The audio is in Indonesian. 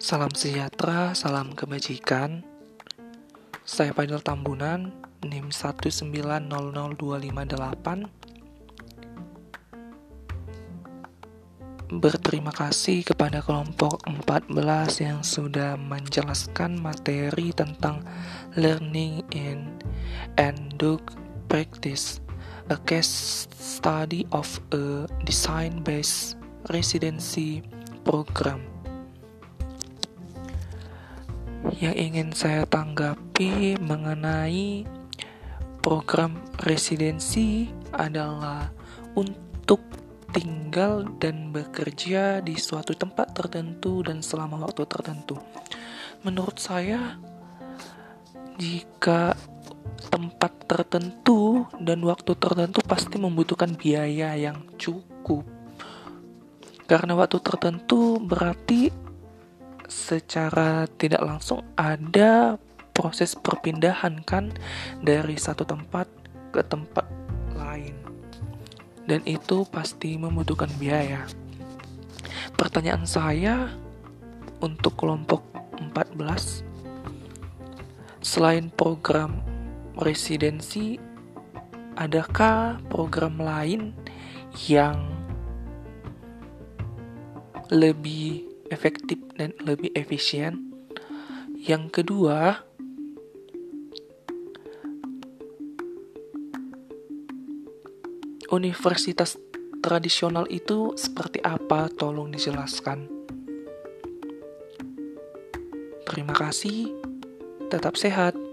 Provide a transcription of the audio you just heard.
Salam sejahtera, salam kebajikan. Saya Fadil Tambunan, NIM 1900258. Berterima kasih kepada kelompok 14 yang sudah menjelaskan materi tentang learning in and do practice, a case study of a design-based residency program. Yang ingin saya tanggapi mengenai program residensi adalah untuk tinggal dan bekerja di suatu tempat tertentu dan selama waktu tertentu. Menurut saya, jika tempat tertentu dan waktu tertentu pasti membutuhkan biaya yang cukup. Karena waktu tertentu berarti secara tidak langsung ada proses perpindahan kan dari satu tempat ke tempat lain. Dan itu pasti membutuhkan biaya. Pertanyaan saya untuk kelompok 14 selain program residensi adakah program lain yang lebih efektif dan lebih efisien. Yang kedua, universitas tradisional itu seperti apa? Tolong dijelaskan. Terima kasih, tetap sehat.